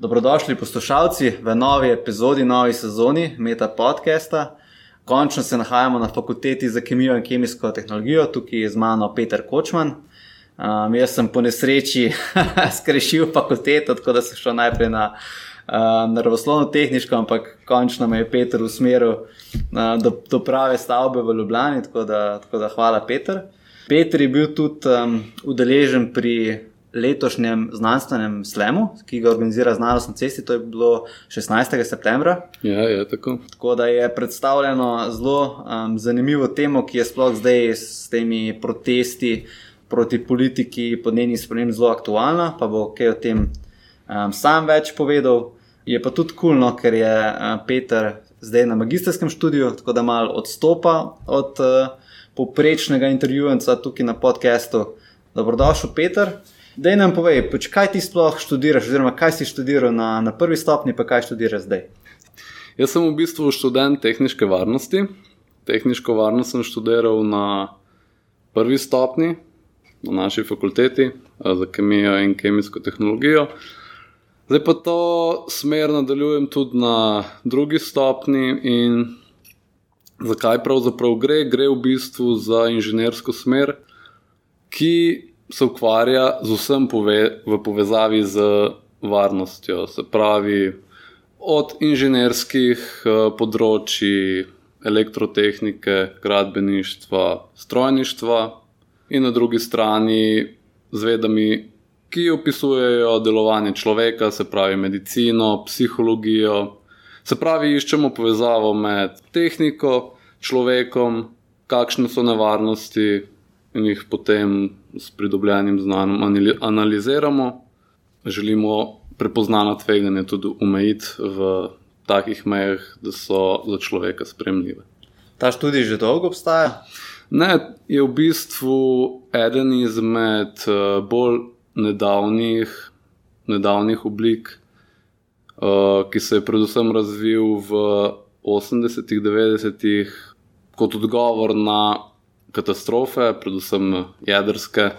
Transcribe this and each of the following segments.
Dobrodošli poslušalci v novi epizodi, novi sezoni Meta podcasta. Končno se nahajamo na fakulteti za kemijo in kemijsko tehnologijo, tukaj je z mano Peter Kočman. Um, jaz sem po nesreči skrešil fakulteto, tako da sem šel najprej na uh, naravoslovno tehniško, ampak končno me je Peter usmeril uh, do, do prave stavbe v Ljubljani, tako da, tako da hvala Peter. Peter je bil tudi um, udeležen pri letošnjem znanstvenem slemu, ki ga organizira znanost na cesti, to je bilo 16. septembra. Ja, je tako. Tako da je predstavljeno zelo um, zanimivo temo, ki je sploh zdaj s temi protesti proti politiki podnebnih sprememb zelo aktualna, pa bo kaj o tem um, sam več povedal. Je pa tudi kulno, cool, ker je uh, Peter zdaj na magistrskem študiju, tako da malo odstopa od uh, poprečnega intervjuja tukaj na podkastu. Dobrodošel, Peter. Dej nam povej, pač kaj ti sploh študiraš, oziroma kaj si študiral na, na prvi stopni, pa kaj študiraš zdaj? Jaz sem v bistvu študent tehnične varnosti. Tehnično varnost sem študiral na prvi stopni na naši fakulteti za kemijo in kemijsko tehnologijo. Zdaj pa to smer nadaljujem tudi na drugi stopni. Zakaj pravzaprav gre? Gre v bistvu za inženirsko smer, ki se ukvarja z vsem pove, v povezavi z varnostjo. Se pravi, od inženirskih uh, področji, elektrotehnike, gradbeništva, strojništva in na drugi strani z vedami, ki opisujejo delovanje človeka, se pravi medicino, psihologijo. Se pravi, iščemo povezavo med tehniko, človekom, kakšne so nevarnosti, in jih potem s pridobljenim znanjem analiziramo. Želimo prepoznano tveganje tudi umejiti v takih mejah, da so za človeka spremljive. Ta študij že dolgo obstaja? Ne, je v bistvu eden izmed uh, bolj nedavnih, nedavnih oblik, uh, ki se je predvsem razvil v 80-ih, 90-ih kot odgovor na katastrofe, predvsem jedrske.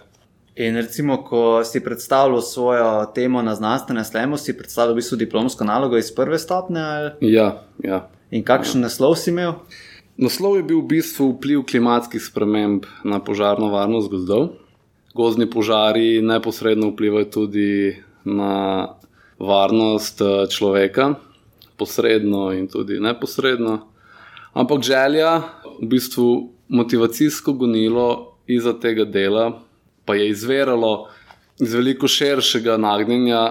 In recimo, ko si predstavljal svojo temo na znanstvenem slemu, si predstavljal v bistvu diplomsko nalogo iz prve stopne? Ali? Ja, ja. In kakšen ja. naslov si imel? Naslov je bil v bistvu vpliv klimatskih sprememb na požarno varnost gozdov. Gozdni požari neposredno vplivajo tudi na varnost eh, človeka, posredno in tudi neposredno. Ampak želja v bistvu motivacijsko gonilo iza tega dela pa je izviralo iz veliko širšega nagnjenja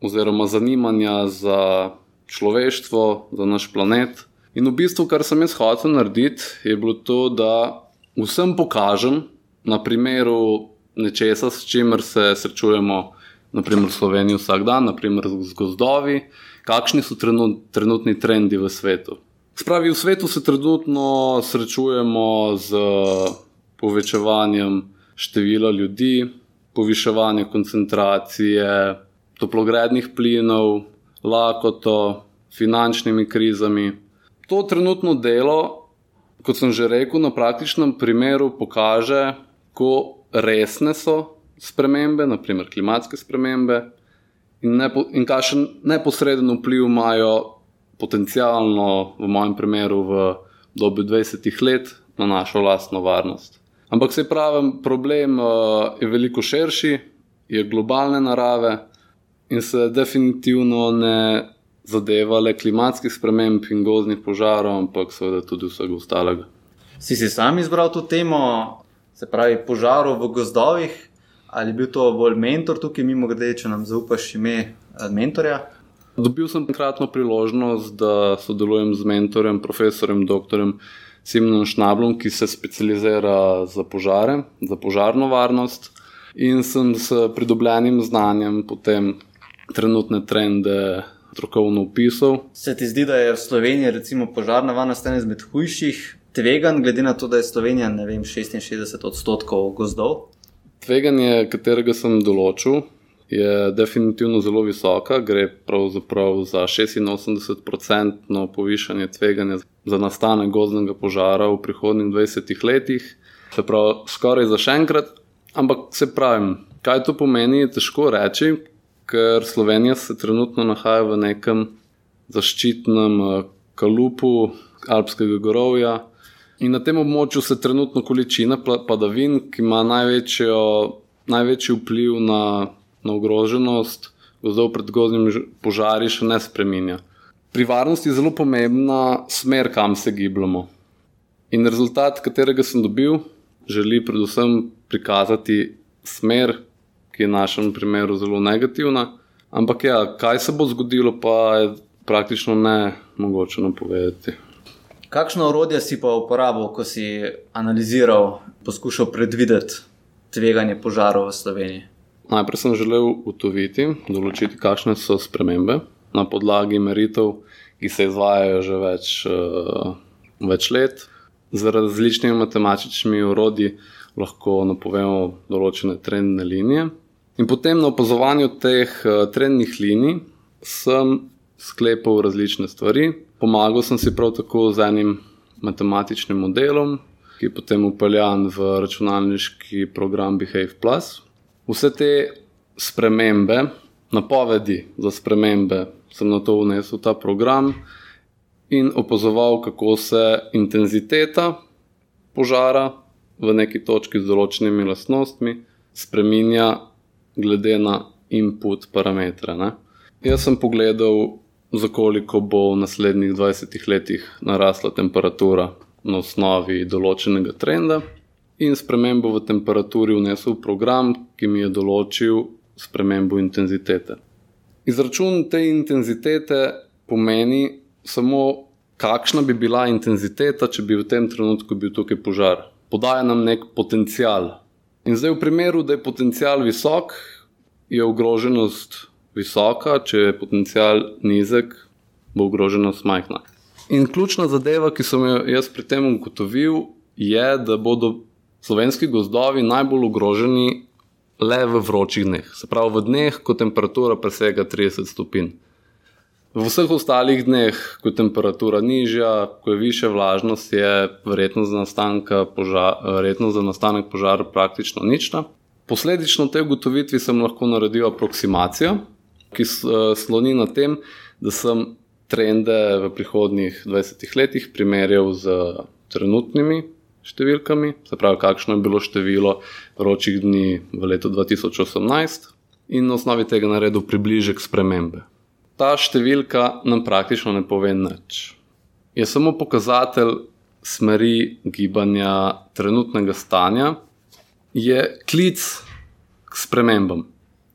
oziroma zanimanja za človeštvo, za naš planet. In v bistvu, kar sem jaz hotel narediti, je bilo to, da vsem pokažem na primeru nečesa, s čimer se srečujemo, naprimer v Sloveniji vsak dan, naprimer z gozdovi, kakšni so trenutni trendi v svetu. Spravi, v svetu se trenutno srečujemo z povečevanjem števila ljudi, poviševanjem koncentracije toplogrednih plinov, lakoto, finančnimi krizami. To trenutno delo, kot sem že rekel, na praktičnem primeru pokaže, kako resne so spremembe, naprimer klimatske spremembe, in, nepo, in kakšen neposreden vpliv imajo potencialno, v mojem primeru, v dobi 20 let na našo lastno varnost. Ampak se pravi, problem uh, je veliko širši, je globalne narave in se definitivno ne zadeva le klimatskih sprememb in gozdnih požarov, ampak seveda tudi vsega ostalega. Si si sam izbral to temo, se pravi, požarov v gozdovih, ali bil to bolj mentor tukaj, mimo grede, če nam zaupaš ime eh, mentorja? Dobil sem enkratno priložnost, da sodelujem z mentorjem, profesorjem, doktorjem Simonom Šnablom, ki se specializira za požare, za požarno varnost. In sem s pridobljenim znanjem potem trenutne trende strokovno opisal. Se ti zdi, da je v Sloveniji recimo požarna varnost ena izmed hujših tveganj, glede na to, da je Slovenija vem, 66 odstotkov gozdov? Tveganje, katerega sem določil, je definitivno zelo visoka, gre pravzaprav za 86-odstotno povišanje tveganja za nastanek gozdnega požara v prihodnjih 20 letih. Se pravi, skoraj za še enkrat. Ampak se pravi, kaj to pomeni, je težko reči, ker Slovenija se trenutno nahaja v nekem zaščitnem uh, kalupu Alpskega gorovja. In na tem območju se trenutno količina padavin, ki ima največjo, največji vpliv na, na ogroženost gozdov pred gozdnimi požari, še ne spremenja. Pri varnosti je zelo pomembna smer, kam se gibljamo. In rezultat, katerega sem dobil, želi predvsem prikazati smer, ki je v našem primeru zelo negativna. Ampak ja, kaj se bo zgodilo, pa je praktično ne mogoče napovedati. Kakšno orodje si pa uporabil, ko si analiziral, poskušal predvideti tveganje požarov v Sloveniji? Najprej sem želel ugotoviti, določiti, kakšne so spremembe na podlagi meritev, ki se izvajajo že več, uh, več let. Z različnimi matematičnimi urodji lahko napovemo določene trendne linije. In potem na opazovanju teh uh, trendnih linij sem sklepal različne stvari. Pomagal sem si prav tako z enim matematičnim modelom, ki je potem upeljan v računalniški program Behave Plus. Vse te spremembe, napovedi za spremembe, sem na to vnesel ta program in opazoval, kako se intenziteta požara v neki točki z določenimi lastnostmi spremenja, glede na input parametre. Ne? Jaz sem pogledal, za koliko bo v naslednjih 20 letih narasla temperatura na osnovi določenega trenda. In spremembo v temperaturi vnesel v program, ki mi je določil spremembo intenzitete. Izračun te intenzitete pomeni samo, kakšna bi bila intenziteta, če bi v tem trenutku bil tukaj požar. Podaja nam nek potencial. In zdaj, v primeru, da je potencial visok, je ogroženost visoka, če je potencial nizek, bo ogroženost majhna. In ključna zadeva, ki sem jo jaz pri tem ugotovil, je, da bodo slovenski gozdovi najbolj ogroženi le v vročih dneh, se pravi v dneh, ko temperatura presega 30 stopinj. V vseh ostalih dneh, ko je temperatura nižja, ko je više vlažnost, je verjetnost za, požar, verjetnost za nastanek požara praktično nična. Posledično te ugotovitvi sem lahko naredil aproksimacijo, ki sloni na tem, da sem trende v prihodnjih 20 letih primerjal z trenutnimi številkami, se pravi, kakšno je bilo število vročih dni v letu 2018, in na osnovi tega naredil približek spremembe. Ta številka nam praktično ne pove nič. Je samo pokazatelj smeri gibanja trenutnega stanja, je klic k spremembam.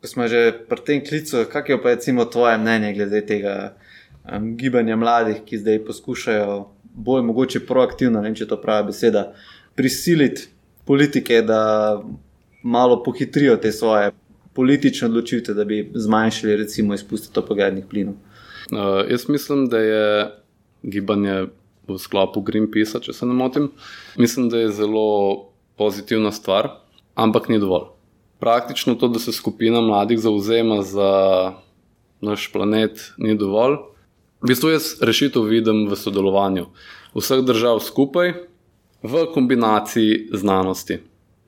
Ko smo že pri tem klicu, kakšno je pa recimo tvoje mnenje glede tega um, gibanja mladih, ki zdaj poskušajo bolj mogoče proaktivno, ne vem, če to pravi beseda, prisiliti politike, da malo pohitrijo te svoje politične odločitve, da bi zmanjšali recimo izpuste topogrednih plinov. Uh, jaz mislim, da je gibanje v sklopu Greenpeace, če se ne motim, mislim, da je zelo pozitivna stvar, ampak ni dovolj. Praktično to, da se skupina mladih zauzema za naš planet, ni dovolj. V bistvu jaz rešitev vidim v sodelovanju vseh držav skupaj, v kombinaciji znanosti.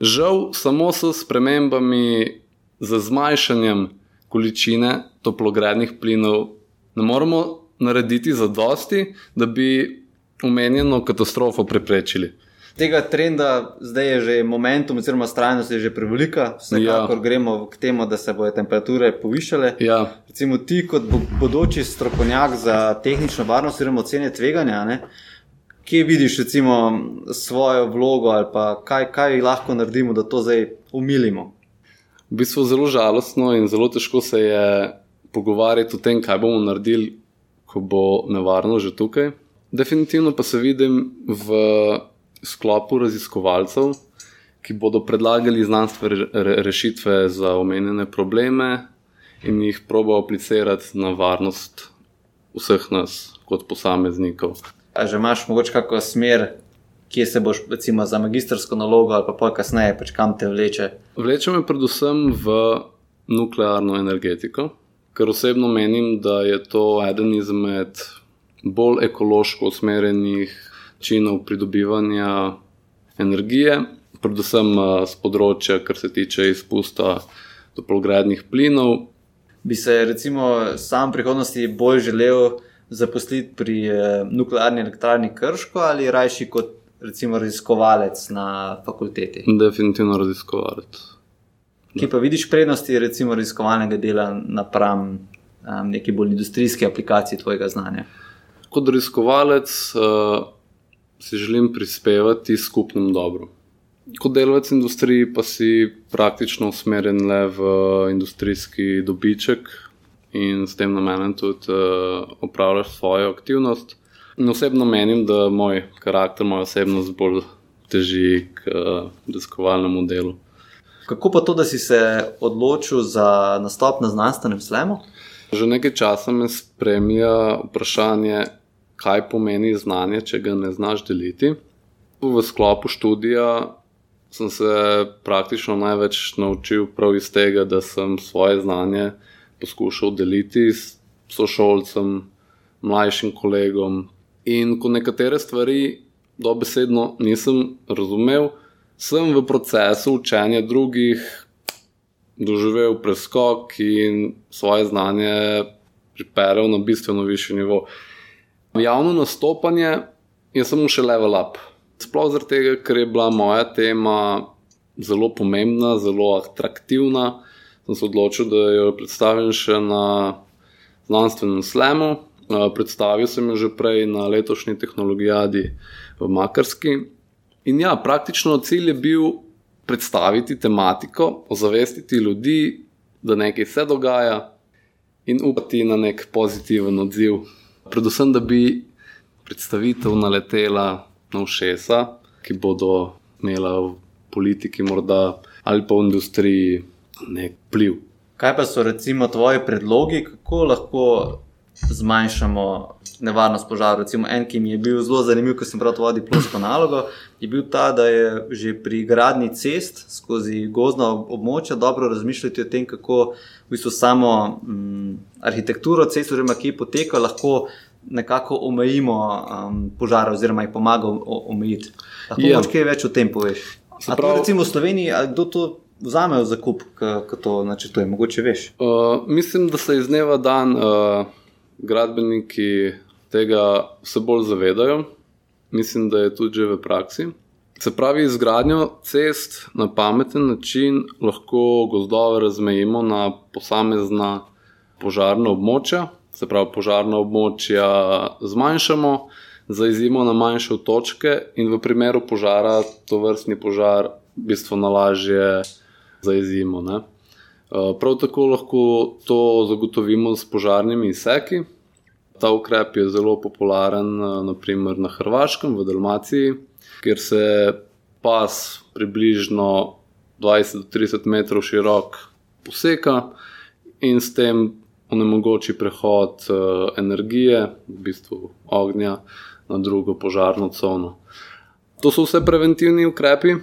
Žal, samo s premembami, z zmanjšanjem količine toplogrednih plinov, ne moremo narediti za dosti, da bi omenjeno katastrofo preprečili. Tega trenda zdaj je že momentum, oziroma trajnost je že prevelika, vsekakor ja. gremo k temu, da se bodo temperature povišale. Ja. Recimo ti, kot bodoči strokovnjak za tehnično varnost, oziroma ocene tveganja, ne, kje vidiš recimo, svojo vlogo ali kaj, kaj lahko naredimo, da to zdaj umilimo? V bistvu je zelo žalostno in zelo težko se je pogovarjati o tem, kaj bomo naredili, ko bo nevarno že tukaj. Definitivno pa se vidim v sklopu raziskovalcev, ki bodo predlagali znanstvene rešitve za omenjene probleme in jih probo aplicirati na varnost vseh nas kot posameznikov. A že imaš mogoče kakšno smer, kje se boš, recimo, za magistrsko nalogo ali pa pol kasneje, pač kam te vleče? Vleče me predvsem v nuklearno energetiko, ker osebno menim, da je to eden izmed bolj ekološko usmerjenih načinov pridobivanja energije, predvsem z področja, kar se tiče izpusta toplogrednih plinov. bi se recimo sam v prihodnosti bolj želel zaposliti pri eh, nuklearni elektrarni Krško ali rajši kot recimo raziskovalec na fakulteti? Definitivno raziskovalec. Ki pa vidiš prednosti recimo raziskovalnega dela napram um, neki bolj industrijski aplikaciji tvojega znanja? Kot raziskovalec uh, si želim prispevati skupnemu dobru. Kot delavec industriji pa si praktično usmerjen le v industrijski dobiček in s tem namenom tudi uh, opravljaš svojo aktivnost. In osebno menim, da moj karakter, moja osebnost bolj teži k uh, raziskovalnemu delu. Kako pa to, da si se odločil za nastop na znanstvenem slemu? Že nekaj časa me spremlja vprašanje, kaj pomeni znanje, če ga ne znaš deliti. V sklopu študija sem se praktično največ naučil prav iz tega, da sem svoje znanje poskušal deliti s sošolcem, mlajšim kolegom. In ko nekatere stvari dobesedno nisem razumel, sem v procesu učenja drugih doživel preskok in svoje znanje pripeljal na bistveno višji nivo. Javno nastopanje je samo še level up. Sploh zaradi tega, ker je bila moja tema zelo pomembna, zelo atraktivna, sem se odločil, da jo predstavim še na znanstvenem slemu. Predstavil sem jo že prej na letošnji tehnologijadi v Makarski. In ja, praktično cilj je bil predstaviti tematiko, ozavestiti ljudi, da nekaj se dogaja in upati na nek pozitiven odziv. Predvsem, da bi predstavitev naletela na všesa, ki bodo imela v politiki morda ali pa v industriji nek vpliv. Kaj pa so recimo tvoji predlogi, kako lahko zmanjšamo nevarnost požara. Recimo, en, ki mi je bil zelo zanimiv, ko sem prav to vodil plosko nalogo, je bil ta, da je že pri gradni cest skozi gozdna območja dobro razmišljati o tem, kako v bistvu samo m, mm, arhitekturo cest, oziroma ki poteka, lahko nekako omejimo um, požare, oziroma jih pomagamo omejiti. Lahko ja. kaj več o tem poveš? Prav... Recimo v Sloveniji, kdo to vzame v zakup, ko to načrtuje, mogoče veš? Uh, mislim, da se iz dneva dan. Uh gradbeniki tega vse bolj zavedajo, mislim, da je tudi že v praksi. Se pravi, izgradnjo cest na pameten način lahko gozdove razmejimo na posamezna požarna območja, se pravi, požarna območja zmanjšamo, zaizimo na manjše točke in v primeru požara to vrstni požar bistveno lažje zaizimo. Ne? Eh, prav tako lahko to zagotovimo s požarnimi izseki. Ta ukrep je zelo popularen eh, naprimer na Hrvaškem, v Dalmaciji, kjer se pas približno 20-30 metrov širok poseka in s tem onemogoči prehod eh, energije, v bistvu ognja, na drugo požarno cono. To so vse preventivni ukrepi.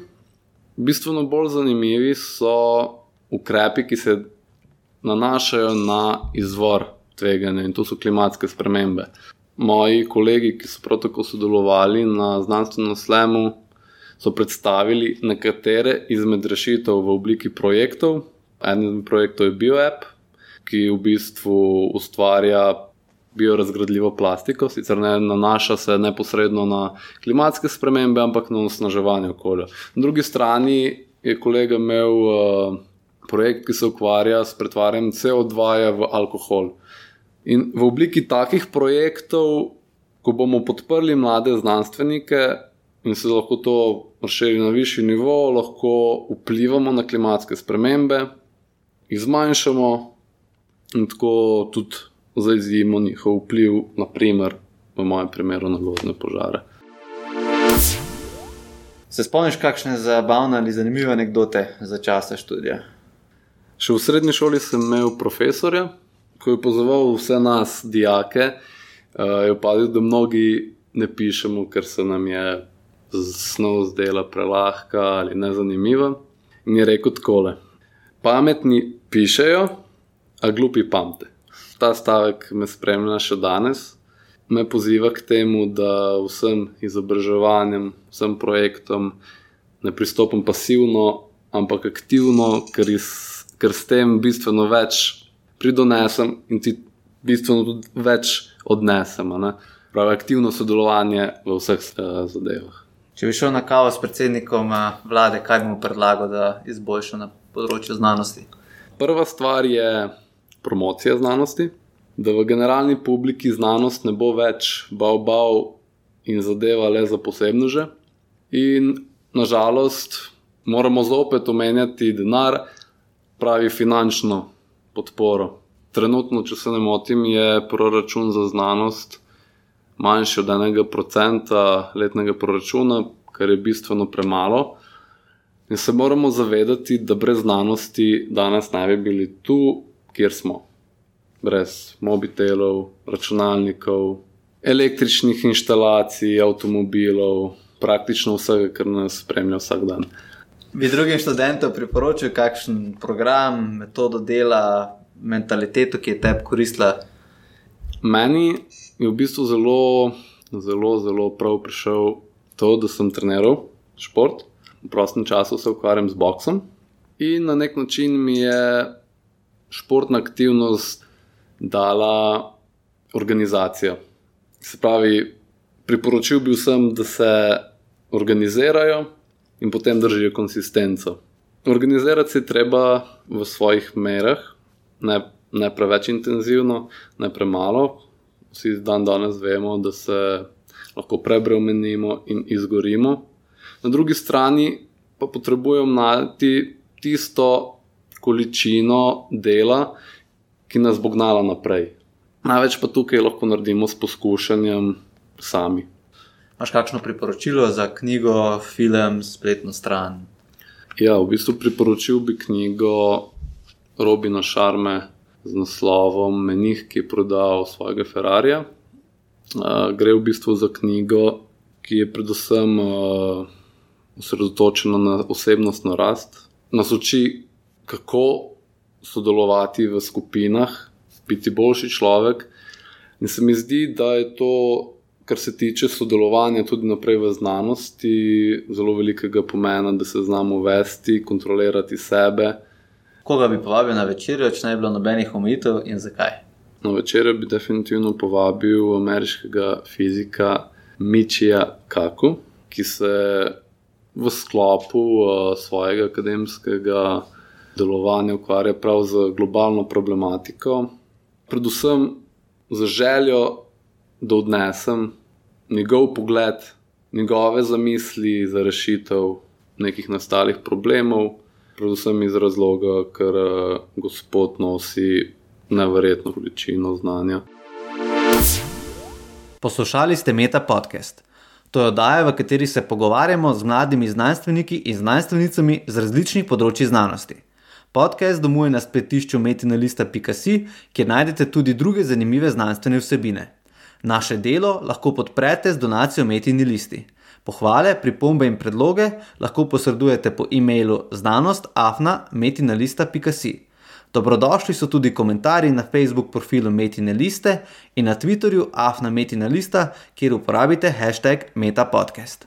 Bistveno bolj zanimivi so ukrepi, ki se nanašajo na izvor tveganja in to so klimatske spremembe. Moji kolegi, ki so prav tako sodelovali na znanstvenem slemu, so predstavili nekatere izmed rešitev v obliki projektov. En od projektov je BioApp, ki v bistvu ustvarja biorazgradljivo plastiko, sicer ne nanaša se neposredno na klimatske spremembe, ampak na osnaževanje okolja. Na drugi strani je kolega imel uh, projekt, ki se ukvarja s pretvarjanjem CO2 v alkohol. In v obliki takih projektov, ko bomo podprli mlade znanstvenike in se lahko to razširi na višji nivo, lahko vplivamo na klimatske spremembe, jih zmanjšamo in tako tudi zaizimo njihov vpliv, naprimer v mojem primeru na gozdne požare. Se spomniš, kakšne zabavne ali zanimive anekdote za časa študija? Še v srednji šoli sem imel profesorja, ki je pozval vse nas, dijake, uh, je opazil, da mnogi ne pišemo, ker se nam je snov zdela prelahka ali nezanimiva. In je rekel takole: Pametni pišejo, a glupi pamte. Ta stavek me spremlja še danes. Me poziva k temu, da vsem izobraževanjem, vsem projektom ne pristopim pasivno, ampak aktivno, ker iz ker s tem bistveno več pridonesem in ti bistveno tudi več odnesem. Pravi aktivno sodelovanje v vseh uh, zadevah. Če bi šel na kavo s predsednikom eh, vlade, kaj bi mu predlagal, da izboljša na področju znanosti? Prva stvar je promocija znanosti, da v generalni publiki znanost ne bo več bav-bav in zadeva le za posebneže. In nažalost moramo zopet omenjati denar, pravi finančno podporo. Trenutno, če se ne motim, je proračun za znanost manjši od enega procenta letnega proračuna, kar je bistveno premalo. In se moramo zavedati, da brez znanosti danes ne bi bili tu, kjer smo. Brez mobitelov, računalnikov, električnih inštalacij, avtomobilov, praktično vsega, kar nas spremlja vsak dan. Bi drugim študentom priporočil, kakšen program, metodo dela, mentaliteto, ki je tebi koristila? Meni je v bistvu zelo, zelo, zelo prav prišel to, da sem treniral šport, v prostem času se ukvarjam z boksom in na nek način mi je športna aktivnost dala organizacijo. Se pravi, priporočil bi vsem, da se organizirajo in potem držijo konsistenco. Organizirati se treba v svojih merah, ne, ne preveč intenzivno, ne premalo. Vsi dan danes vemo, da se lahko prebremenimo in izgorimo. Na drugi strani pa potrebujemo najti tisto količino dela, ki nas bo gnala naprej. Največ pa tukaj lahko naredimo s poskušanjem sami. Máš kakšno priporočilo za knjigo, film, spletno stran? Ja, v bistvu priporočil bi knjigo Robina Šarme z naslovom Menih, ki je prodal svojega Ferrarija. Uh, gre v bistvu za knjigo, ki je predvsem uh, osredotočena na osebnostno rast, nas uči, kako sodelovati v skupinah, biti boljši človek. In se mi zdi, da je to kar se tiče sodelovanja tudi naprej v znanosti, zelo velikega pomena, da se znamo vesti, kontrolirati sebe. Koga bi povabil na večerjo, če ne bi bilo nobenih omejitev in zakaj? Na večerjo bi definitivno povabil ameriškega fizika Mičija Kaku, ki se v sklopu uh, svojega akademskega delovanja ukvarja prav z globalno problematiko, predvsem z željo da odnesem njegov pogled, njegove zamisli za rešitev nekih nastalih problemov, predvsem iz razloga, ker uh, gospod nosi neverjetno količino znanja. Poslušali ste Meta podcast. To je oddaja, v kateri se pogovarjamo z mladimi znanstveniki in znanstvenicami z različnih področji znanosti. Podcast domuje na spletišču metinalista.com, kjer najdete tudi druge zanimive znanstvene vsebine. Naše delo lahko podprete z donacijo Metini listi. Pohvale, pripombe in predloge lahko posredujete po e-mailu znanost.afna.metinalista.com. Dobrodošli so tudi komentarji na Facebook profilu Metine liste in na Twitterju afna.metinalista, kjer uporabite hashtag metapodcast.